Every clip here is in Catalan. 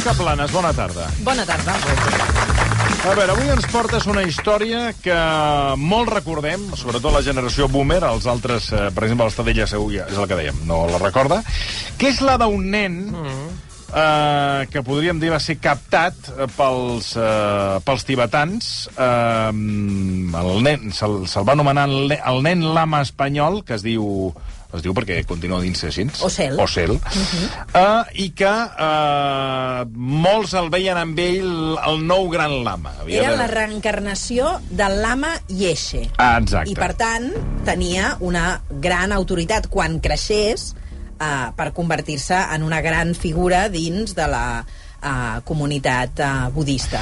Mònica Planes, bona tarda. Bona tarda. A veure, avui ens portes una història que molt recordem, sobretot la generació boomer, els altres, eh, per exemple, l'Estadella segur, ja és el que dèiem, no la recorda, que és la d'un nen eh, que podríem dir va ser captat eh, pels, eh, pels tibetans. Eh, el nen, se'l se va anomenar el, el nen lama espanyol, que es diu es diu perquè continua dins així. Ocel. Ocel. Uh -huh. uh, I que uh, molts el veien amb ell el nou gran lama. Havia Era de- la reencarnació del lama Yeshe. Ah, exacte. I, per tant, tenia una gran autoritat quan creixés eh, per convertir-se en una gran figura dins de la eh, comunitat eh, budista.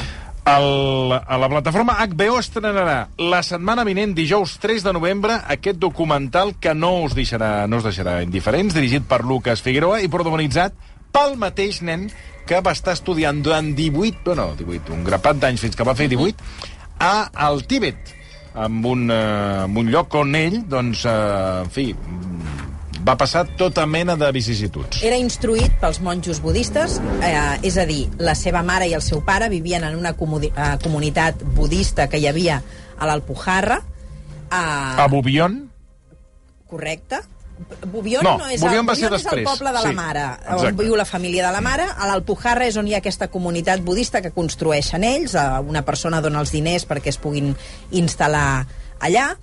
El, a la plataforma HBO estrenarà la setmana vinent, dijous 3 de novembre, aquest documental que no us deixarà, no us deixarà indiferents, dirigit per Lucas Figueroa i protagonitzat pel mateix nen que va estar estudiant durant 18, bueno, 18, un grapat d'anys fins que va fer 18, a, al Tíbet, amb un, eh, amb un lloc on ell, doncs, eh, en fi, va passar tota mena de vicissituds. Era instruït pels monjos budistes, eh, és a dir, la seva mare i el seu pare vivien en una comuni eh, comunitat budista que hi havia a l'Alpujarra. Eh, A Bobion, correcte. Bubion No, no, és, Bubion el, va ser Bubion és el poble de la sí, mare, exacte. on viu la família de la mare. A l'Alpujarra és on hi ha aquesta comunitat budista que construeixen ells, eh, una persona dona els diners perquè es puguin instal·lar allà,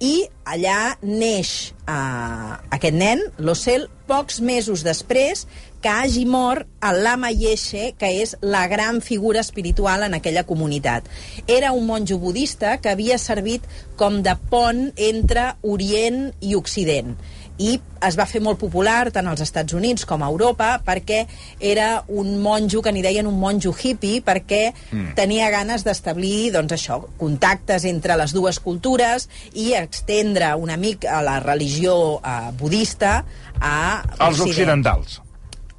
i allà neix eh, aquest nen, l'Ocel, pocs mesos després que hagi mort el Lama Yeshe, que és la gran figura espiritual en aquella comunitat. Era un monjo budista que havia servit com de pont entre Orient i Occident i es va fer molt popular tant als Estats Units com a Europa perquè era un monjo que n'hi deien un monjo hippie perquè mm. tenia ganes d'establir doncs això, contactes entre les dues cultures i extendre una mica la religió eh, budista a Occident. occidentals.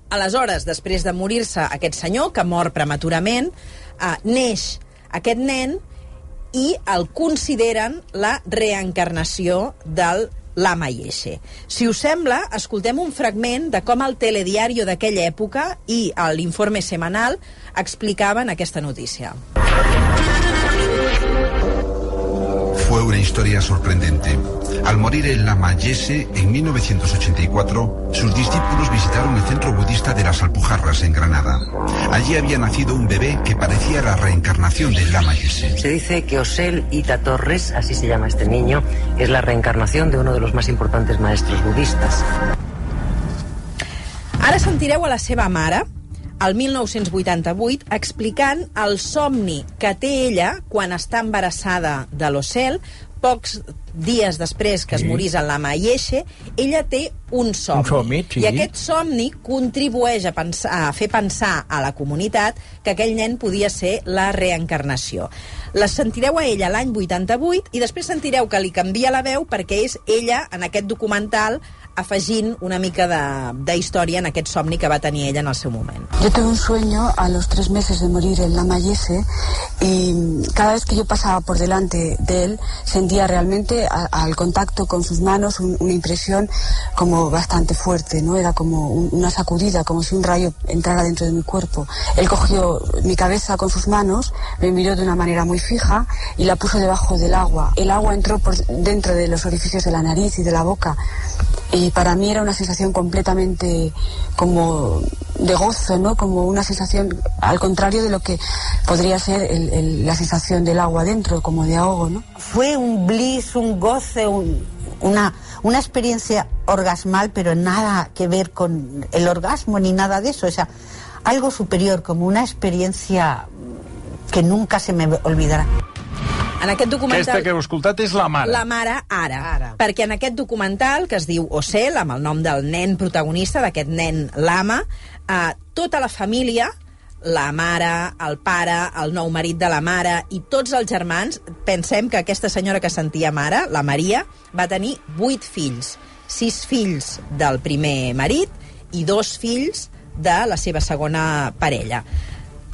Aleshores, després de morir-se aquest senyor, que mor prematurament, eh, neix aquest nen i el consideren la reencarnació del Lama Yeshe. Si us sembla, escoltem un fragment de com el telediario d'aquella època i l'informe semanal explicaven aquesta notícia. Fue una historia sorprendente. Al morir el Lama Yese en 1984, sus discípulos visitaron el centro budista de las Alpujarras en Granada. Allí había nacido un bebé que parecía la reencarnación del Lama Yese. Se dice que Osel Ita Torres, así se llama este niño, es la reencarnación de uno de los más importantes maestros budistas. Ara sentireu a la seva mare, el 1988, explicant el somni que té ella quan està embarassada de l'Ocel, pocs dies després que es morís el Lama Yeshe, ella té un somni. Un somni, sí. I aquest somni contribueix a, pensar, a fer pensar a la comunitat que aquell nen podia ser la reencarnació. La sentireu a ella l'any 88 i després sentireu que li canvia la veu perquè és ella, en aquest documental, afegint una mica de, de història en aquest somni que va tenir ella en el seu moment. Yo tuve un sueño a los tres meses de morir el Lama Yese y cada vez que yo pasaba por delante de él sentía realmente a- al contacto con sus manos un- una impresión como bastante fuerte, ¿no? Era como un- una sacudida, como si un rayo entrara dentro de mi cuerpo. Él cogió mi cabeza con sus manos, me miró de una manera muy fija y la puso debajo del agua. El agua entró por dentro de los orificios de la nariz y de la boca y para mí era una sensación completamente como de gozo, ¿no? Como una sensación al contrario de lo que podría ser el- el- la sensación del agua dentro, como de ahogo, ¿no? Fue un bliss, un goce, un- una, una experiencia orgasmal, pero nada que ver con el orgasmo ni nada de eso. O sea, algo superior, como una experiencia que nunca se me olvidará. En aquest documental... Aquesta que heu escoltat és la mare. La mare ara, ara. Perquè en aquest documental, que es diu Ocel, amb el nom del nen protagonista, d'aquest nen Lama, eh, tota la família, la mare, el pare, el nou marit de la mare i tots els germans, pensem que aquesta senyora que sentia mare, la Maria, va tenir vuit fills. Sis fills del primer marit i dos fills de la seva segona parella.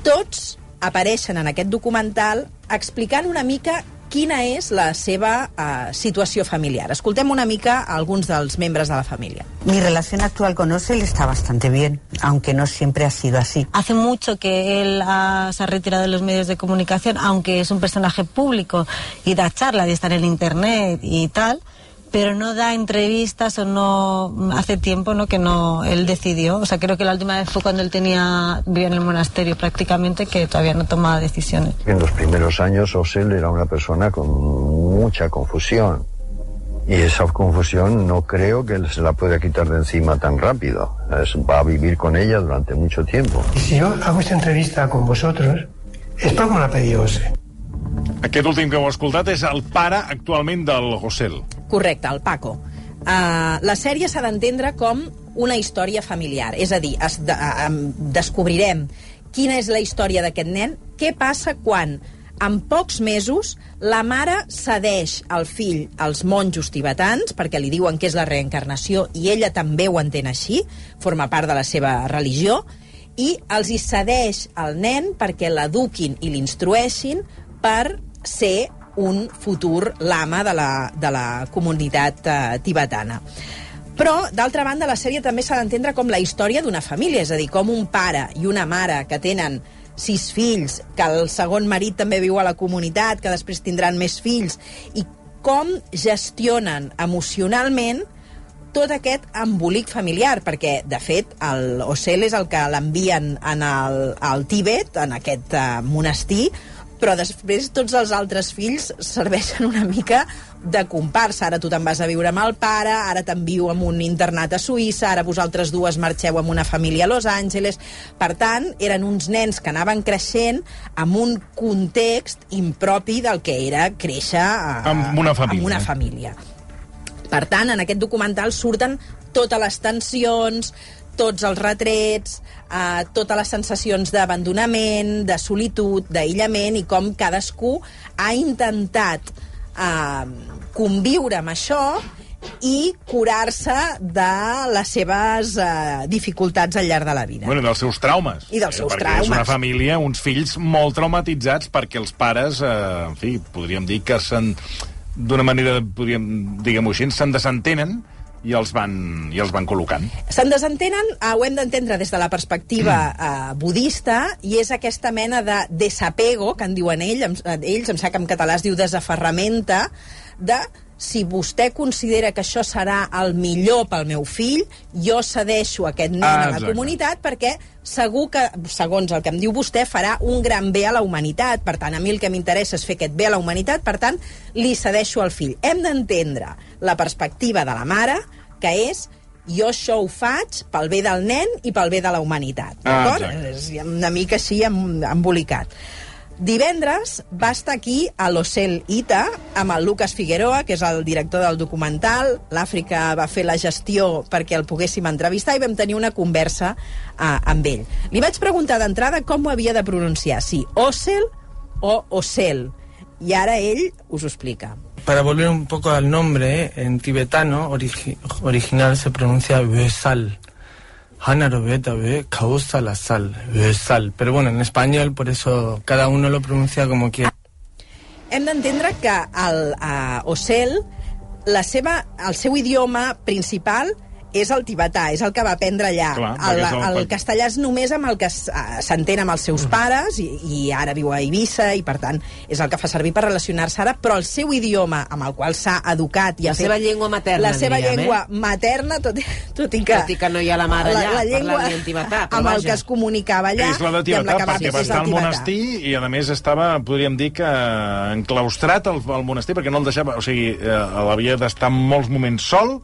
Tots apareixen en aquest documental explicant una mica quina és la seva uh, situació familiar. Escoltem una mica a alguns dels membres de la família. Mi relación actual con Osel está bastante bien, aunque no siempre ha sido así. Hace mucho que él ha- se ha retirado de los medios de comunicación, aunque es un personaje público y da charlas y está en el internet y tal, pero no da entrevistas o no hace tiempo no que no él decidió. O sea, creo que la última vez fue cuando él tenía vivía en el monasterio prácticamente que todavía no tomaba decisiones. En los primeros años Osel era una persona con mucha confusión. Y esa confusión no creo que él se la pueda quitar de encima tan rápido. Es- va a vivir con ella durante mucho tiempo. Y si yo hago esta entrevista con vosotros, es porque me la pedí Ose. Aquest últim que heu escoltat és el pare actualment del Gossel. Correcte, el Paco. Uh, la sèrie s'ha d'entendre com una història familiar, és a dir, es de, uh, descobrirem quina és la història d'aquest nen, què passa quan en pocs mesos la mare cedeix el fill als monjos tibetans perquè li diuen que és la reencarnació i ella també ho entén així, forma part de la seva religió, i els hi cedeix el nen perquè l'eduquin i l'instrueixin per ser un futur lama de la, de la comunitat eh, tibetana. Però, d'altra banda, la sèrie també s'ha d'entendre com la història d'una família, és a dir, com un pare i una mare que tenen sis fills, que el segon marit també viu a la comunitat, que després tindran més fills, i com gestionen emocionalment tot aquest embolic familiar, perquè, de fet, el Ocel és el que l'envien en el, al Tíbet, en aquest uh, monestir, però després tots els altres fills serveixen una mica de comparsa. Ara tu te'n vas a viure amb el pare, ara t'envio amb un internat a Suïssa, ara vosaltres dues marxeu amb una família a Los Angeles. Per tant, eren uns nens que anaven creixent amb un context impropi del que era créixer eh, Amb una família. Amb una família. Per tant, en aquest documental surten totes les tensions, tots els retrets, eh, totes les sensacions d'abandonament, de solitud, d'aïllament, i com cadascú ha intentat eh, conviure amb això i curar-se de les seves eh, dificultats al llarg de la vida. Bueno, dels seus traumes. I dels seus perquè traumes. és una família, uns fills molt traumatitzats perquè els pares, eh, en fi, podríem dir que se'n d'una manera, podríem, diguem-ho així, se'n desentenen i els van, i els van col·locant. Se'n desentenen, eh, ho hem d'entendre des de la perspectiva eh, budista, i és aquesta mena de desapego, que en diuen ell, em, eh, ells, em sap que en català es diu desaferramenta, de si vostè considera que això serà el millor pel meu fill, jo cedeixo aquest nen Ah, a la comunitat perquè segur que, segons el que em diu vostè, farà un gran bé a la humanitat. Per tant, a mi el que m'interessa és fer aquest bé a la humanitat, per tant, li cedeixo al fill. Hem d'entendre la perspectiva de la mare, que és jo això ho faig pel bé del nen i pel bé de la humanitat. Ah, D'acord? exacte. és una mica així em- embolicat. Divendres va estar aquí a l'Ocel Ita amb el Lucas Figueroa, que és el director del documental. L'Àfrica va fer la gestió perquè el poguéssim entrevistar i vam tenir una conversa uh, amb ell. Li vaig preguntar d'entrada com ho havia de pronunciar, si Ocel o Ocel. I ara ell us ho explica. Para volver un poco al nombre, ¿eh? en tibetano origi- original se pronuncia Vesal. Hanarobeta ve causa la sal, Vesal. Pero bueno, en español, por eso cada uno lo pronuncia como quiere. Hem d'entendre que el uh, Ocel, la seva, el seu idioma principal és el tibetà, és el que va aprendre allà. Clar, el, el- el castellà és només amb el que eh, s'entén amb els seus pares i, i ara viu a Eivissa i, per tant, és el que fa servir per relacionar-se ara, però el seu idioma amb el qual s'ha educat i La fet... seva llengua materna, La seva diríem, llengua eh? materna, tot, tot i que... Tot i que no hi ha la mare allà, la llengua parlant en tibetà, però amb el vaja. que es comunicava allà és la de la Tibetà, va perquè va estar el al monestir i, a més, estava, podríem dir que enclaustrat al, al monestir perquè no el deixava... O sigui, eh, l'havia d'estar molts moments sol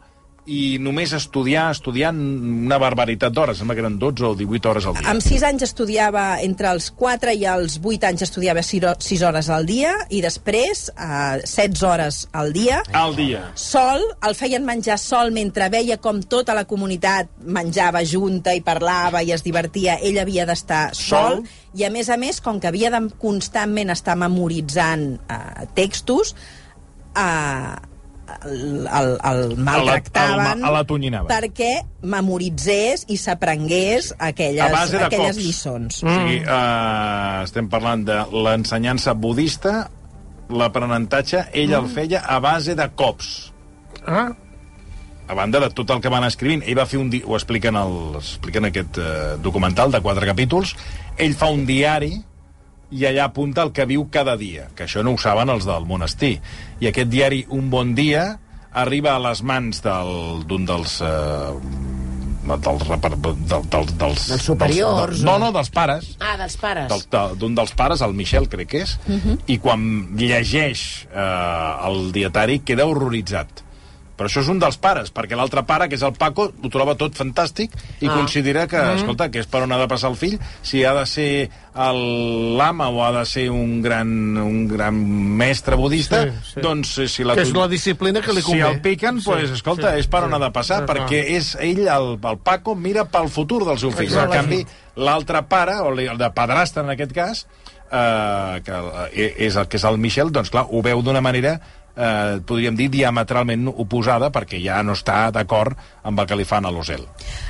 i només estudiar, estudiant una barbaritat d'hores. Sembla que eren 12 o 18 hores al dia. Amb 6 anys estudiava, entre els 4 i els 8 anys estudiava 6 hores al dia i després eh, 16 hores al dia. Al dia. Sol, el feien menjar sol mentre veia com tota la comunitat menjava junta i parlava i es divertia. Ell havia d'estar sol. Sol. i, a més a més, com que havia de constantment estar memoritzant eh, textos, eh, el, el, el maltractaven A la- a la tonyinaven. perquè memoritzés i s'aprengués aquelles, aquelles cops. lliçons. O sigui, uh, estem parlant de l'ensenyança budista l'aprenentatge ell el feia a base de cops. Ah, a banda de tot el que van escrivint, ell va fer un di... ho explica en, el... explica en aquest eh, documental de quatre capítols, ell fa un diari i allà apunta el que viu cada dia, que això no ho saben els del monestir. I aquest diari, un bon dia, arriba a les mans del- d'un dels... Eh, dels, del, del, dels, Dels superiors, Dels, no, o- no, dels pares Ah, dels pares. del- de- d'un dels pares, el Michel, crec que és, Mhm. i quan llegeix eh, el dietari queda horroritzat. Però això és un dels pares, perquè l'altre pare, que és el Paco, ho troba tot fantàstic i Ah. considera que, Mhm. escolta, que és per on ha de passar el fill, si ha de ser el- l'ama o ha de ser un gran, un gran mestre budista, Sí, sí. doncs eh, si la... Que és la disciplina que li Si convé. el piquen, Sí, pues, escolta, sí, és per sí. on ha de passar, Sí, perquè és ell, el, el Paco, mira pel futur del seu fill. En canvi, l'altre pare, o el de padrastre en aquest cas, eh, que eh, és el que és el Michel, doncs clar, ho veu d'una manera eh, podríem dir diametralment oposada perquè ja no està d'acord amb el que li fan a l'Osel.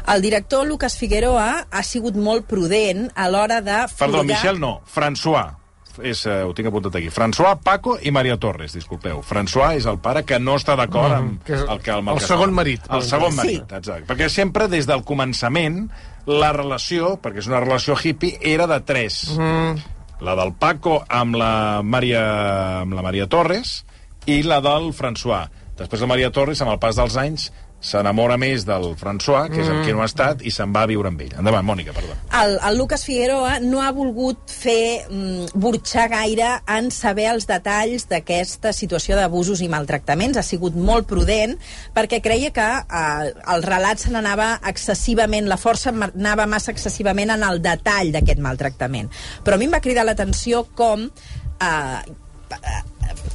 El director Lucas Figueroa ha sigut molt prudent a l'hora de Perdó, folgar- Michel no, François. És, eh, ho tinc apuntat aquí. François, Paco i Maria Torres, disculpeu. François és el pare que no està d'acord amb Mm, que és el que amb el que segon fa. marit. El segon Sí. marit, exacte. Perquè sempre, des del començament, la relació, perquè és una relació hippie, era de tres. Mm. La del Paco amb la Maria, amb la Maria Torres i la del François. Després la Maria Torres, amb el pas dels anys, s'enamora més del François, que és el Mm. que no ha estat, i se'n va a viure amb ell. Endavant, Mònica, perdó. el, el Lucas Figueroa no ha volgut fer mm, burxar gaire en saber els detalls d'aquesta situació d'abusos i maltractaments. Ha sigut molt prudent perquè creia que eh, el relat se n'anava excessivament, la força anava massa excessivament en el detall d'aquest maltractament. Però a mi em va cridar l'atenció com eh,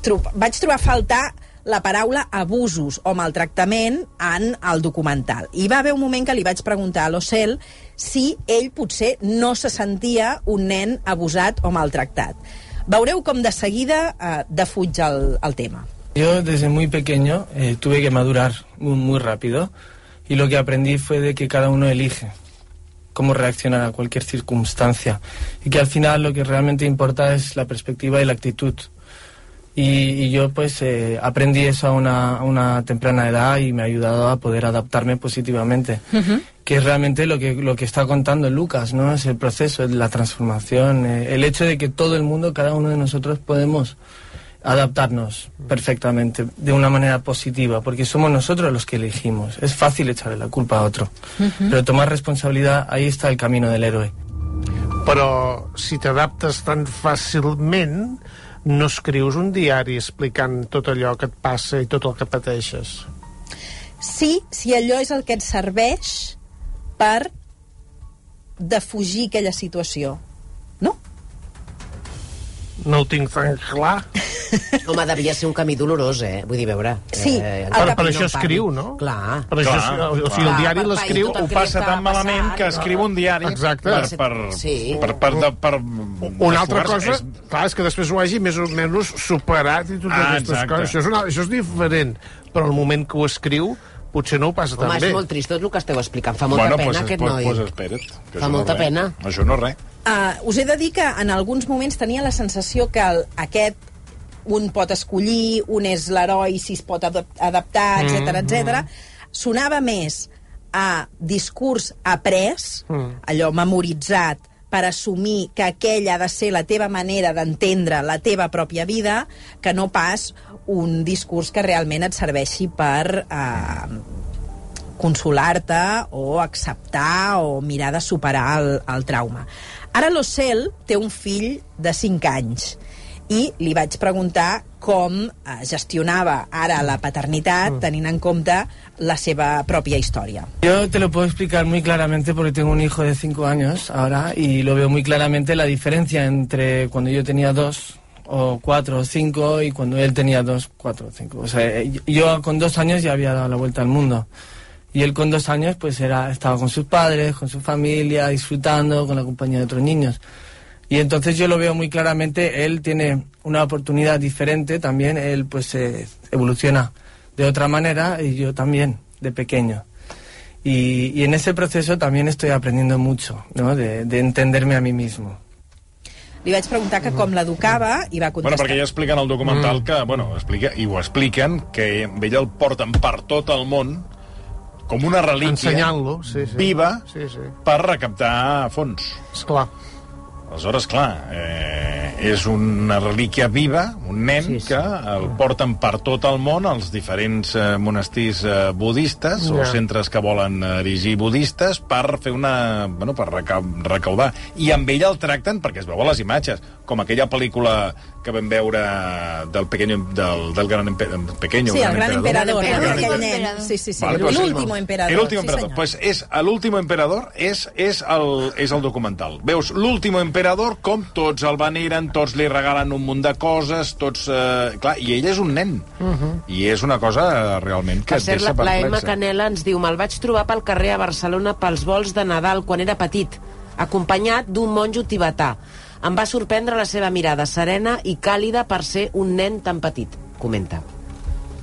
tro vaig trobar a faltar la paraula abusos o maltractament en el documental. I va haver un moment que li vaig preguntar a l'Ocel si ell potser no se sentia un nen abusat o maltractat. Veureu com de seguida eh, defuig el, el tema. Yo desde muy pequeño eh, tuve que madurar muy, muy rápido y lo que aprendí fue de que cada uno elige cómo reaccionar a cualquier circunstancia y que al final lo que realmente importa es la perspectiva y la actitud. Y, y yo pues eh, aprendí eso a una, a una temprana edad y me ha ayudado a poder adaptarme positivamente que es realmente lo que, lo que está contando Lucas, ¿no? Es el proceso, es la transformación, eh, el hecho de que todo el mundo, cada uno de nosotros podemos adaptarnos perfectamente, de una manera positiva, porque somos nosotros los que elegimos. Es fácil echarle la culpa a otro, pero tomar responsabilidad, ahí está el camino del héroe. Però si t'adaptes tan fàcilment, no escrius un diari explicant tot allò que et passa i tot el que pateixes. Sí, si allò és el que et serveix per defugir aquella situació. No ho tinc tan clar. Home, devia ser un camí dolorós, eh? Vull dir, veure... Sí, eh, Per, per no això en escriu, no? Clar. Per això, Clar, o sigui, el clar. diari l'escriu... Ho passa tan malament que no? escriu un diari Exacte. per, per, Sí. per, per, per, per Una altra cosa, clar, és que després ho hagi més o menys superat i totes Ah, aquestes exacte. coses. Això és, una, això és diferent, però el moment que ho escriu potser no ho passa Home, tan és bé. molt trist tot el que esteu explicant. Fa molta bueno, pena, pues, aquest pues, noi. Pues espera't. Que Fa no molta és res. pena. Això no és res. Uh, us he de dir que en alguns moments tenia la sensació que el, aquest un pot escollir, un és l'heroi si es pot adap adaptar, etc Mm, etc. sonava més a discurs après, Mm. allò memoritzat, per assumir que aquella ha de ser la teva manera d'entendre la teva pròpia vida, que no pas un discurs que realment et serveixi per eh, consolar-te o acceptar o mirar de superar el, el trauma. Ara l'Ocel té un fill de 5 anys i li vaig preguntar com eh, gestionava ara la paternitat tenint en compte la seva pròpia història. Yo te lo puedo explicar muy claramente porque tengo un hijo de cinco años ahora y lo veo muy claramente la diferencia entre cuando yo tenía dos o cuatro o cinco y cuando él tenía dos, cuatro o cinco. O sea, eh, yo con dos años ya había dado la vuelta al mundo. Y él con dos años pues era, estaba con sus padres, con su familia, disfrutando, con la compañía de otros niños. Y entonces yo lo veo muy claramente, él tiene una oportunidad diferente también, él pues eh, evoluciona de otra manera y yo también, de pequeño. Y, y en ese proceso también estoy aprendiendo mucho, ¿no? De, de entenderme a mí mismo. li vaig preguntar que com l'educava i va Bueno, contestar... perquè ja expliquen al documental mm. que, bueno, explica, i ho expliquen, que ella el porten per tot el món com una relíquia sí, sí. viva Sí, sí. per recaptar fons. Esclar. Aleshores, clar, eh, és una relíquia viva, un nen sí, sí. que el porten per tot el món, als diferents eh, monestirs eh, budistes, Ja. o centres que volen erigir budistes, per fer una... Bueno, per reca recaudar. I amb ella el tracten, perquè es veu a les imatges, com aquella pel·lícula que vam veure del pequeño, del, del gran empe pequeño, Sí, el gran emperador, El no? gran emperador. nen. Sí, sí, sí. Vale, pues, L'último emperador. El último sí, emperador. senyor. pues és l'último emperador és, és, el, és el documental. Veus l'último emperador com tots el veneren, tots li regalen un munt de coses, tots... Eh, clar, i ell és un nen. Uh -huh. I és una cosa realment que Per et deixa la, la Emma perplexa. Canela ens diu me'l vaig trobar pel carrer a Barcelona pels vols de Nadal quan era petit, acompanyat d'un monjo tibetà. Em va sorprendre la seva mirada serena i càlida per ser un nen tan petit, comenta.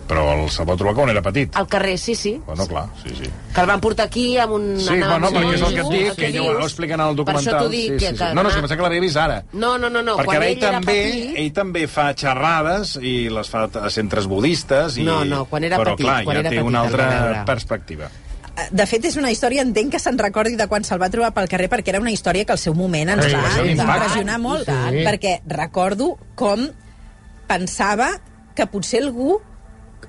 Però el se'l va trobar quan era petit. Al carrer, sí, sí. Bueno, clar, sí, sí. Que el van portar aquí amb un... Sí, bueno, un perquè és el que et dic, que ella ho expliquen al documental. Per això t'ho dic, sí, sí, sí. que No, no, és que pensava que l'havia vist ara. No, no, no, no. perquè quan ell, ell era també, petit... ell també fa xerrades i les fa a centres budistes. I... No, no, quan era però, petit, clar, quan ja era té petit, una altra perspectiva. De fet, és una història, entenc que se'n recordi de quan se'l va trobar pel carrer, perquè era una història que al seu moment ens Sí, va, va impressionar molt, tant. perquè recordo com pensava que potser algú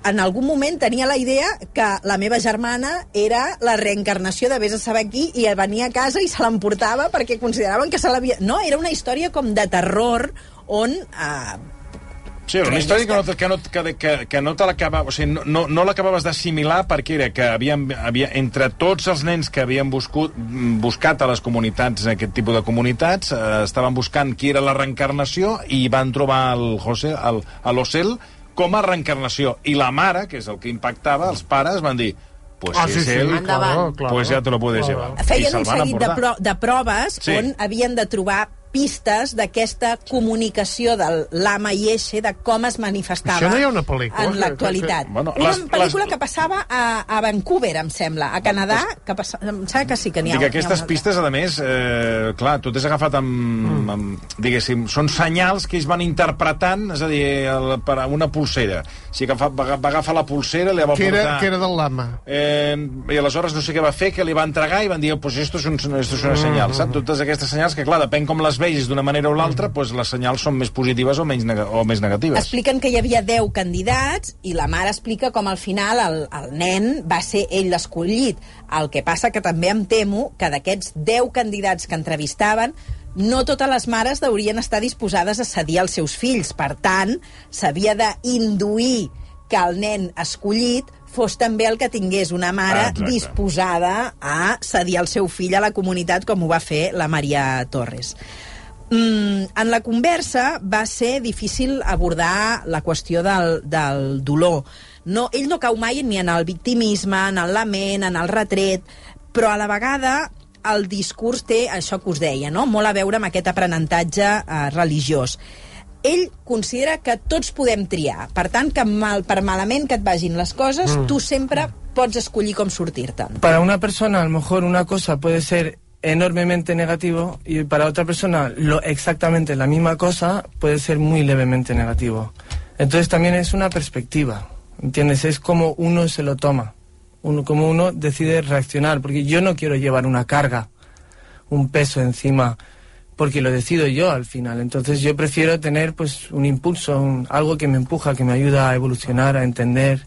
en algun moment tenia la idea que la meva germana era la reencarnació de vés a saber qui i venia a casa i se l'emportava perquè consideraven que se l'havia... No, era una història com de terror on eh, Sí, era una història que no, que no, que, que, que no te l'acabava... O sigui, no, no, no l'acabaves d'assimilar perquè era que havien, havia, entre tots els nens que havien buscut, buscat a les comunitats, aquest tipus de comunitats, eh, estaven buscant qui era la reencarnació i van trobar el José, el, a l'Ocel com a reencarnació. I la mare, que és el que impactava, els pares van dir pues Ah, si sí, és sí, él, claro, claro. pues ya te lo puedes Claro. llevar. I feien un seguit de, pro de proves Sí. on havien de trobar pistes d'aquesta comunicació del lama i eixe, de com es manifestava Això no hi ha una pel·lícula? en l'actualitat. Bueno, una les- pel·lícula les- que passava a, a Vancouver, em sembla, a Canadà, que passa, em sembla que sí que n'hi ha. Dic, ha aquestes una altra. pistes, a més, eh, clar, tu t'has agafat amb, mm. amb, diguéssim, són senyals que ells van interpretant, és a dir, el, per a una pulsera. O sigui, que va, va agafar la pulsera, li va Que portar... era, que era del lama. Eh, I aleshores no sé què va fer, que li va entregar i van dir, pues esto es, un, esto es una senyal, saps? Totes aquestes senyals que, clar, depèn com les vegis d'una manera o l'altra, pues les senyals són més positives o, menys o més negatives. Expliquen que hi havia 10 candidats i la mare explica com al final el, el nen va ser ell l'escollit. El que passa que també em temo que d'aquests 10 candidats que entrevistaven no totes les mares haurien estar disposades a cedir als seus fills. Per tant, s'havia d'induir que el nen escollit fos també el que tingués una mare Ah, exacte. disposada a cedir el seu fill a la comunitat com ho va fer la Maria Torres. Mm, en la conversa va ser difícil abordar la qüestió del, del dolor. No, ell no cau mai ni en el victimisme, en el lament, en el retret, però a la vegada el discurs té això que us deia, no? molt a veure amb aquest aprenentatge eh, religiós. Ell considera que tots podem triar. Per tant, que mal, per malament que et vagin les coses, Mm. tu sempre pots escollir com sortir-te'n. Para una persona, a lo mejor una cosa puede ser enormemente negativo y para otra persona lo exactamente la misma cosa puede ser muy levemente negativo. Entonces también es una perspectiva, ¿entiendes? Es como uno se lo toma, uno, como uno decide reaccionar, porque yo no quiero llevar una carga, un peso encima, porque lo decido yo al final. Entonces yo prefiero tener pues un impulso, un- algo que me empuja, que me ayuda a evolucionar, a entender,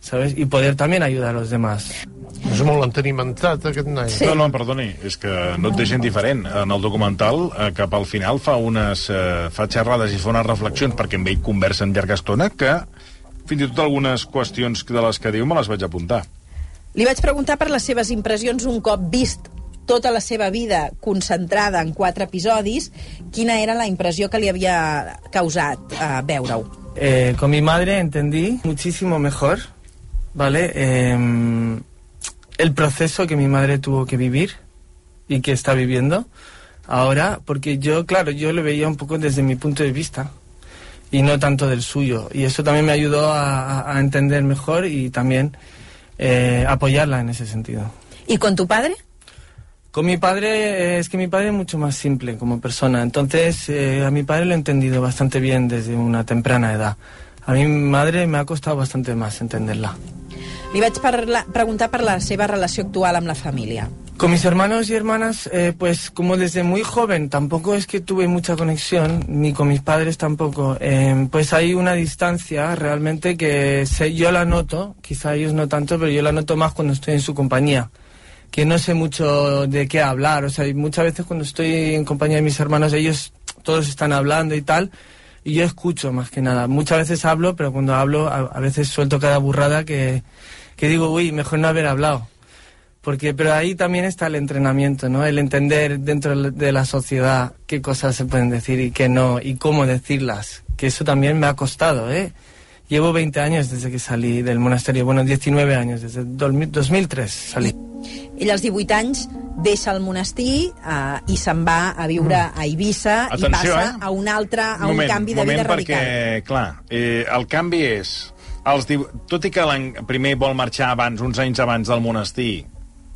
¿sabes? Y poder también ayudar a los demás. És molt entenimentat, aquest noi. Sí. No, no, perdoni, és que no et deixen diferent. En el documental, eh, cap al final, fa unes eh, fa xerrades i fa unes reflexions, perquè amb ell conversen llarga estona, que fins i tot algunes qüestions de les que diu me les vaig apuntar. Li vaig preguntar per les seves impressions un cop vist tota la seva vida concentrada en quatre episodis, quina era la impressió que li havia causat uh, veure-ho. Eh, con mi madre entendí muchísimo mejor, ¿vale? Eh, el proceso que mi madre tuvo que vivir y que está viviendo ahora, porque yo, claro, yo lo veía un poco desde mi punto de vista y no tanto del suyo. Y eso también me ayudó a, a- a entender mejor y también eh, apoyarla en ese sentido. ¿Y con tu padre? Con mi padre, eh, es que mi padre es mucho más simple como persona, entonces eh, a mi padre lo he entendido bastante bien desde una temprana edad. A mi madre me ha costado bastante más entenderla. Li vaig parla, preguntar per la seva relació actual amb la família. Con mis hermanos y hermanas, eh, pues como desde muy joven tampoco es que tuve mucha conexión, ni con mis padres tampoco, eh, pues hay una distancia realmente que sé, yo la noto, quizá ellos no tanto, pero yo la noto más cuando estoy en su compañía, que no sé mucho de qué hablar, o sea, muchas veces cuando estoy en compañía de mis hermanos, ellos todos están hablando y tal, y yo escucho más que nada. Muchas veces hablo, pero cuando hablo a, a veces suelto cada burrada que, que digo, uy, mejor no haber hablado. Porque, pero ahí también está el entrenamiento, ¿no? El entender dentro de la sociedad qué cosas se pueden decir y qué no, y cómo decirlas. Que eso también me ha costado, ¿eh? Llevo 20 años desde que salí del monasterio, bueno, 19 años, desde 2000 2003 salí. Ell als 18 anys deixa el monestir eh, i se'n va a viure a Eivissa i Atenció, passa eh? a un altre, a un canvi de vida moment, perquè, radical. clar, eh, el canvi és... Els, diu- tot i que primer vol marxar abans, uns anys abans del monestir,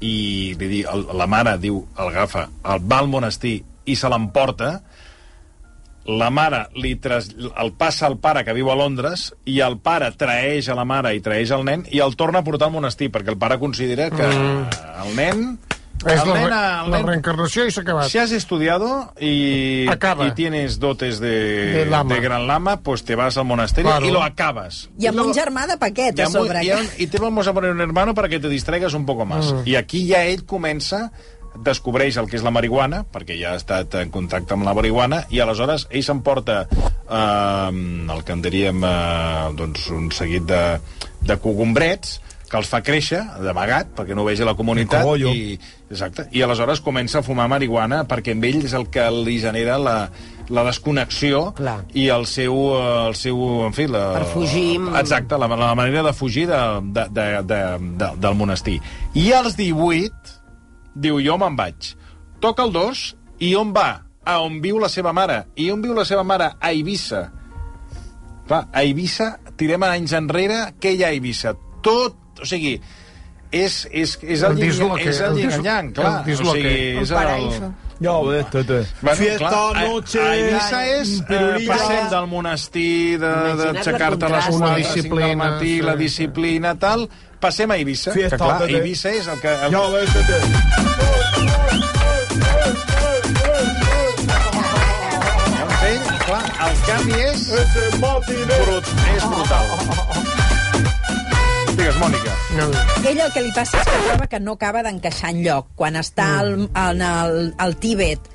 i li di, el, la mare diu, el agafa, el va al monestir i se l'emporta, la mare li tras, el passa al pare que viu a Londres i el pare traeix a la mare i traeix al nen i el torna a portar al monestir perquè el pare considera que Mm. el nen El la, nen, re- el la nen reencarnació i s'ha acabat. si has estudiado y, Acaba. y tienes dotes de, De lama. de gran lama, pues te vas al monasterio Claro. y lo acabas. I amb un germà de paquet a sobre. y, a- y te vamos a poner un hermano para que te distraigas un poco más. Mm. I aquí ja ell comença descobreix el que és la marihuana, perquè ja ha estat en contacte amb la marihuana, i aleshores ell s'emporta eh, el que en diríem eh, doncs, un seguit de, de cogombrets que els fa créixer d'amagat perquè no ho vegi la comunitat i, exacte, i aleshores comença a fumar marihuana perquè amb ell és el que li genera la, la desconnexió Clar. i el seu, eh, el seu en fi, la, Per fugir. exacte, la, la manera de fugir de, de, de, de, de, del monestir i als 18 diu jo me'n vaig toca el 2 i on va? a on viu la seva mare i on viu la seva mare? a Eivissa Clar, a Eivissa, tirem anys enrere, què hi ha a Eivissa? Tot, o sigui, és, és, és el, El yin- és el el yin i yang, el clar. O disloque. sigui, El és paraíso. Ja, esto, esto. Bueno, Fiesta, clar, a- noche, A Eivissa és eh, passem del monestir, de- d'aixecar-te el a les contrast. 4 Una del disciplina, matí, sí. la disciplina, tal, passem a Eivissa. Fiesta, que clar, tete. Eivissa és el que... El... Ja, esto, esto. Llavors ell, clar, el canvi és... Brut, és brutal. Digues, Mònica. No. Ell el que li passa és que troba que no acaba d'encaixar en lloc. Quan està al, en el, al Tíbet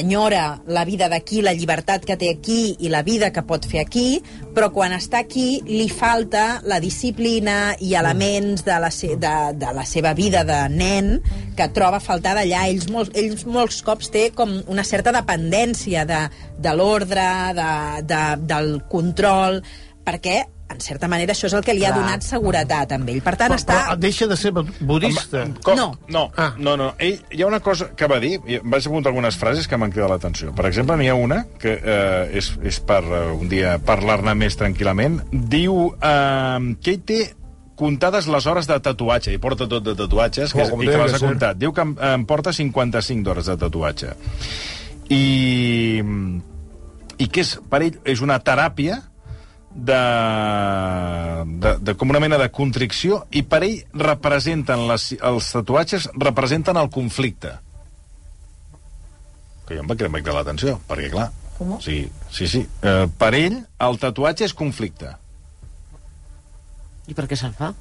enyora la vida d'aquí, la llibertat que té aquí i la vida que pot fer aquí, però quan està aquí li falta la disciplina i elements de la, se de, de la seva vida de nen que troba a faltar d'allà. Ells, molts, ells molts cops té com una certa dependència de, de l'ordre, de, de, del control, perquè en certa manera això és el que li ha Clar. donat seguretat amb ell. Per tant, Però, està... però deixa de ser budista. Com? No. No, Ah. no, no. Ell, hi ha una cosa que va dir, i em vaig apuntar algunes frases que m'han cridat l'atenció. Per exemple, n'hi ha una que eh, és, és per eh, un dia parlar-ne més tranquil·lament. Diu eh, que ell té comptades les hores de tatuatge, i porta tot de tatuatges, que, Oh, i que les que ha ser. comptat. Diu que em, em porta 55 d'hores de tatuatge. I, I que és, per ell és una teràpia de, de, de com una mena de contricció i per ell representen les, els tatuatges representen el conflicte que jo em va cridar, va cridar l'atenció perquè clar, Com? sí, sí, sí. Eh, per ell el tatuatge és conflicte I per què se'l fa?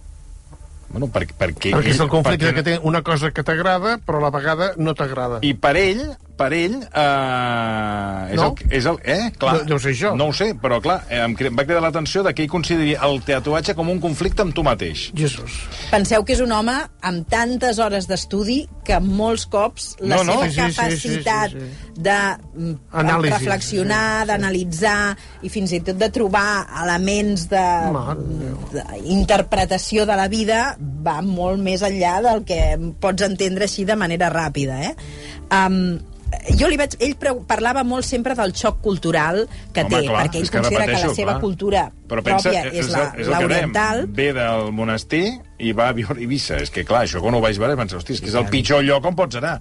bueno, per, perquè, Perquè és el conflicte perquè- que té una cosa que t'agrada, però a la vegada no t'agrada. I per ell, per ell, eh, és, No? el, és el... Eh? Clar, No- no ho sé jo. No ho sé, però clar, eh, em, cre- va cridar l'atenció de que ell consideri el tatuatge com un conflicte amb tu mateix. Jesús. Penseu que és un home amb tantes hores d'estudi que molts cops la No, no. seva Sí, sí, sí, capacitat sí, sí, de Anàlisi, reflexionar, d'analitzar i fins i tot de trobar elements de- de Déu. d'interpretació de la vida va molt més enllà del que pots entendre així de manera ràpida. Eh? Um, jo li vaig... Ell parlava molt sempre del xoc cultural que Home, té, clar, perquè ell és que considera que repeteixo, la seva clar. cultura Però pensa, pròpia és, la, és el que dèiem, l'oriental. ve del monestir i va a viure a Eivissa. És que, clar, això quan ho vaig veure, vaig pensar, hosti, és que és el pitjor lloc on pots anar.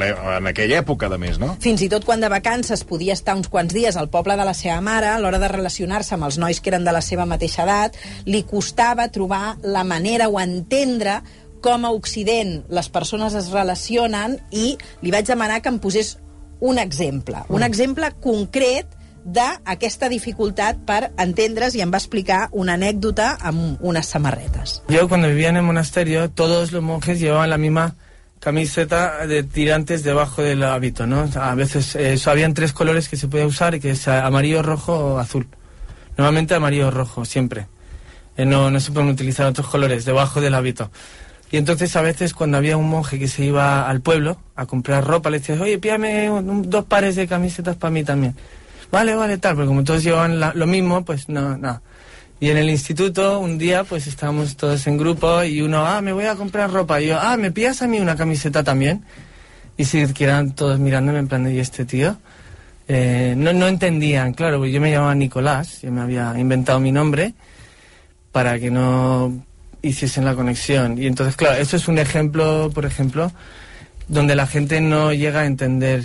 L'e- en aquella època, de més, no? Fins i tot quan de vacances podia estar uns quants dies al poble de la seva mare, a l'hora de relacionar-se amb els nois que eren de la seva mateixa edat, li costava trobar la manera o entendre com a Occident les persones es relacionen i li vaig demanar que em posés un exemple, un exemple concret d'aquesta dificultat per entendre's i em va explicar una anècdota amb unes samarretes. Yo cuando vivía en el monasterio, todos los monjes llevaban la misma camiseta de tirantes debajo del hábito, ¿no? A veces eh, habían tres colores que se podía usar, que es amarillo, rojo o azul. Normalmente amarillo o rojo, siempre. Eh, no, no se pueden utilizar otros colores debajo del hábito. Y entonces a veces cuando había un monje que se iba al pueblo a comprar ropa, le decías, oye, un- dos pares de camisetas para mí también. Vale, vale, tal, porque como todos llevaban lo mismo, pues no, nada. Y en el instituto, un día, pues estábamos todos en grupo y uno, ah, me voy a comprar ropa. Y yo, ah, ¿me pillas a mí una camiseta también? Y se quedaban todos mirándome en plan ¿y este tío? Eh, no, no entendían, claro, porque yo me llamaba Nicolás, yo me había inventado mi nombre para que no hiciesen la conexión. Y entonces, claro, eso es un ejemplo, por ejemplo, donde la gente no llega a entender,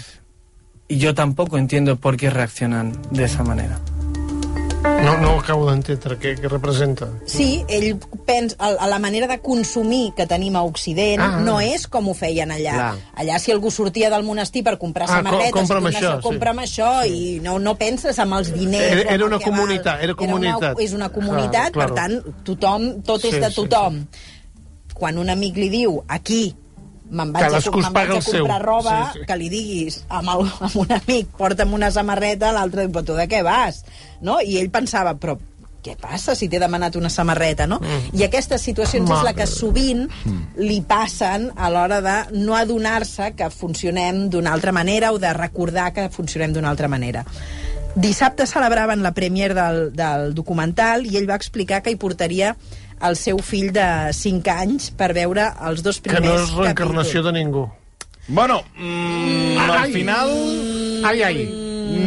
y yo tampoco entiendo por qué reaccionan de esa manera. No, no ho acabo d'entendre, què, què representa? Sí, ell pensa, la manera de consumir que tenim a Occident Ah. no és com ho feien allà. Clar. Allà si algú sortia del monestir per comprar Ah, samarretes, co- compra'm diuen, això, sí. compra'm això, i no, no penses amb els diners. Era- era una val. comunitat, era comunitat. Era una, és una comunitat, Clar, per tant, tothom, tot Sí, és de sí, tothom. Quan un amic li diu, aquí, me'n vaig, a, me'n vaig a el seu. comprar roba, Sí, sí. que li diguis amb, el, amb un amic, porta'm una samarreta, l'altre diu, però tu de què vas? No? I ell pensava, però què passa si t'he demanat una samarreta, no? Mm. I aquestes situacions és la que sovint li passen a l'hora de no adonar-se que funcionem d'una altra manera o de recordar que funcionem d'una altra manera. Dissabte celebraven la premier del, del documental i ell va explicar que hi portaria el seu fill de 5 anys per veure els dos Que primers no és reencarnació de ningú. Bueno, mm, al Ai. final... Ai, ai.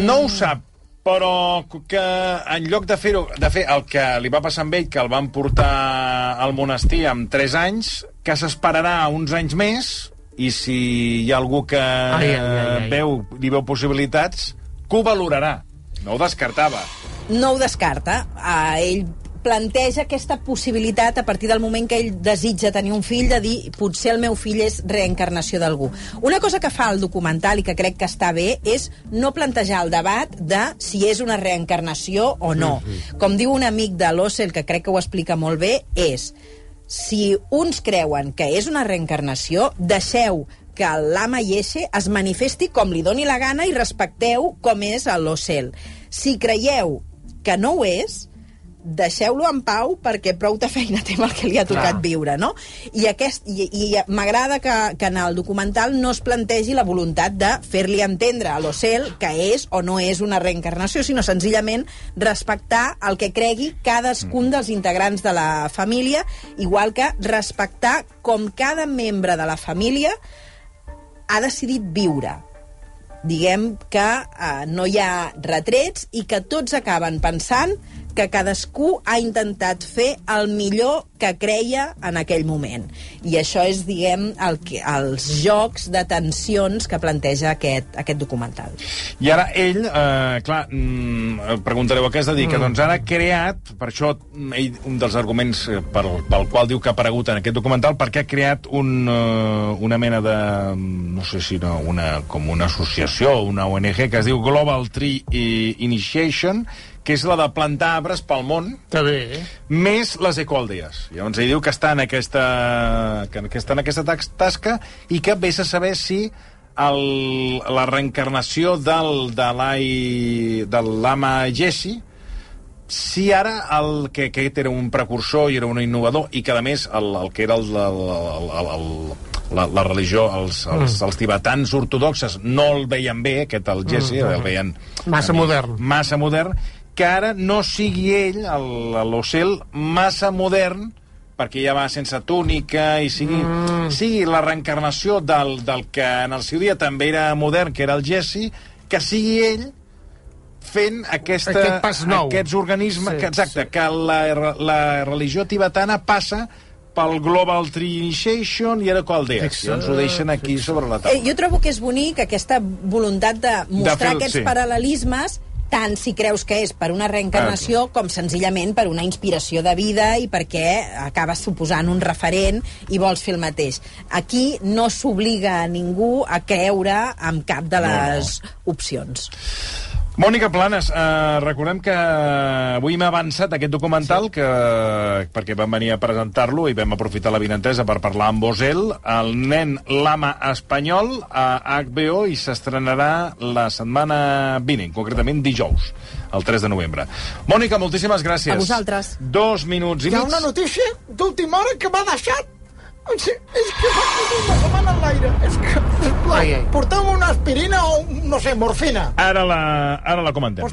No ho sap, però que en lloc de fer-ho... De fer el que li va passar amb ell, que el van portar al monestir amb 3 anys, que s'esperarà uns anys més, i si hi ha algú que Ai, ai, ai, ai. veu, li veu possibilitats, que ho valorarà. No ho descartava. no ho descarta. Uh, ell planteja aquesta possibilitat a partir del moment que ell desitja tenir un fill de dir potser el meu fill és reencarnació d'algú. Una cosa que fa el documental i que crec que està bé és no plantejar el debat de si és una reencarnació o no. Com diu un amic de l'Ossel, que crec que ho explica molt bé, és si uns creuen que és una reencarnació, deixeu que l'ama Yeshe es manifesti com li doni la gana i respecteu com és l'Ocel. Si creieu que no ho és, deixeu-lo en pau perquè prou de feina té el que li ha tocat Clar. viure, no? I, aquest, i, i m'agrada que, que en el documental no es plantegi la voluntat de fer-li entendre a l'Ocel que és o no és una reencarnació, sinó senzillament respectar el que cregui cadascun dels integrants de la família, igual que respectar com cada membre de la família ha decidit viure. Diguem que eh, no hi ha retrets i que tots acaben pensant que cadascú ha intentat fer el millor que creia en aquell moment. I això és, diguem, el que, els jocs de tensions que planteja aquest, aquest documental. I ara ell, eh, clar, mm, preguntareu a què es dedica. Mm. Doncs ara ha creat, per això ell, un dels arguments eh, pel, pel qual diu que ha aparegut en aquest documental, perquè ha creat un, eh, una mena de, mm, no sé si no, una, com una associació, una ONG, que es diu Global Tree eh, Initiation, que és la de plantar arbres pel món, Està bé, eh? més les ecoaldees. Llavors ell diu que està en aquesta, que, que està en aquesta tasca i que vés a saber si el, la reencarnació del, de l'ai- de l'ama Jesse si ara el que aquest era un precursor i era un innovador i que a més el, el que era el, el, el, el, el la, la religió, els, els, els tibetans ortodoxes no el veien bé, aquest el Jesse, Mm. el veien... Massa modern. Massa modern, que ara no sigui ell, el- l'Ocel, massa modern perquè ja va sense túnica i sigui, mm. sigui la reencarnació del, del que en el seu dia també era modern, que era el Jesse, que sigui ell fent aquesta, Aquest pas nou. aquests organismes... Sí, que, exacte, sí. que la, la religió tibetana passa pel Global Tree Initiation i era Caldeas. I ens ho deixen aquí sobre la Eh, taula. jo trobo que és bonic aquesta voluntat de mostrar De fer- aquests sí. paral·lelismes tant si creus que és per una reencarnació com senzillament per una inspiració de vida i perquè acabes suposant un referent i vols fer el mateix. Aquí no s'obliga a ningú a creure en cap de les opcions. Mònica Planes, eh, recordem que avui m'ha avançat aquest documental sí. que, perquè vam venir a presentar-lo i vam aprofitar la vinentesa per parlar amb Bosel, el nen lama espanyol a HBO i s'estrenarà la setmana vinent, concretament dijous, el 3 de novembre. Mònica, moltíssimes gràcies. A vosaltres. Dos minuts i Hi ha mig. una notícia d'última hora que m'ha deixat... Sí, és que fa una setmana en l'aire. És que, sisplau, Ai, ai. porteu una aspirina o, no sé, morfina. Ara la, ara la comentem.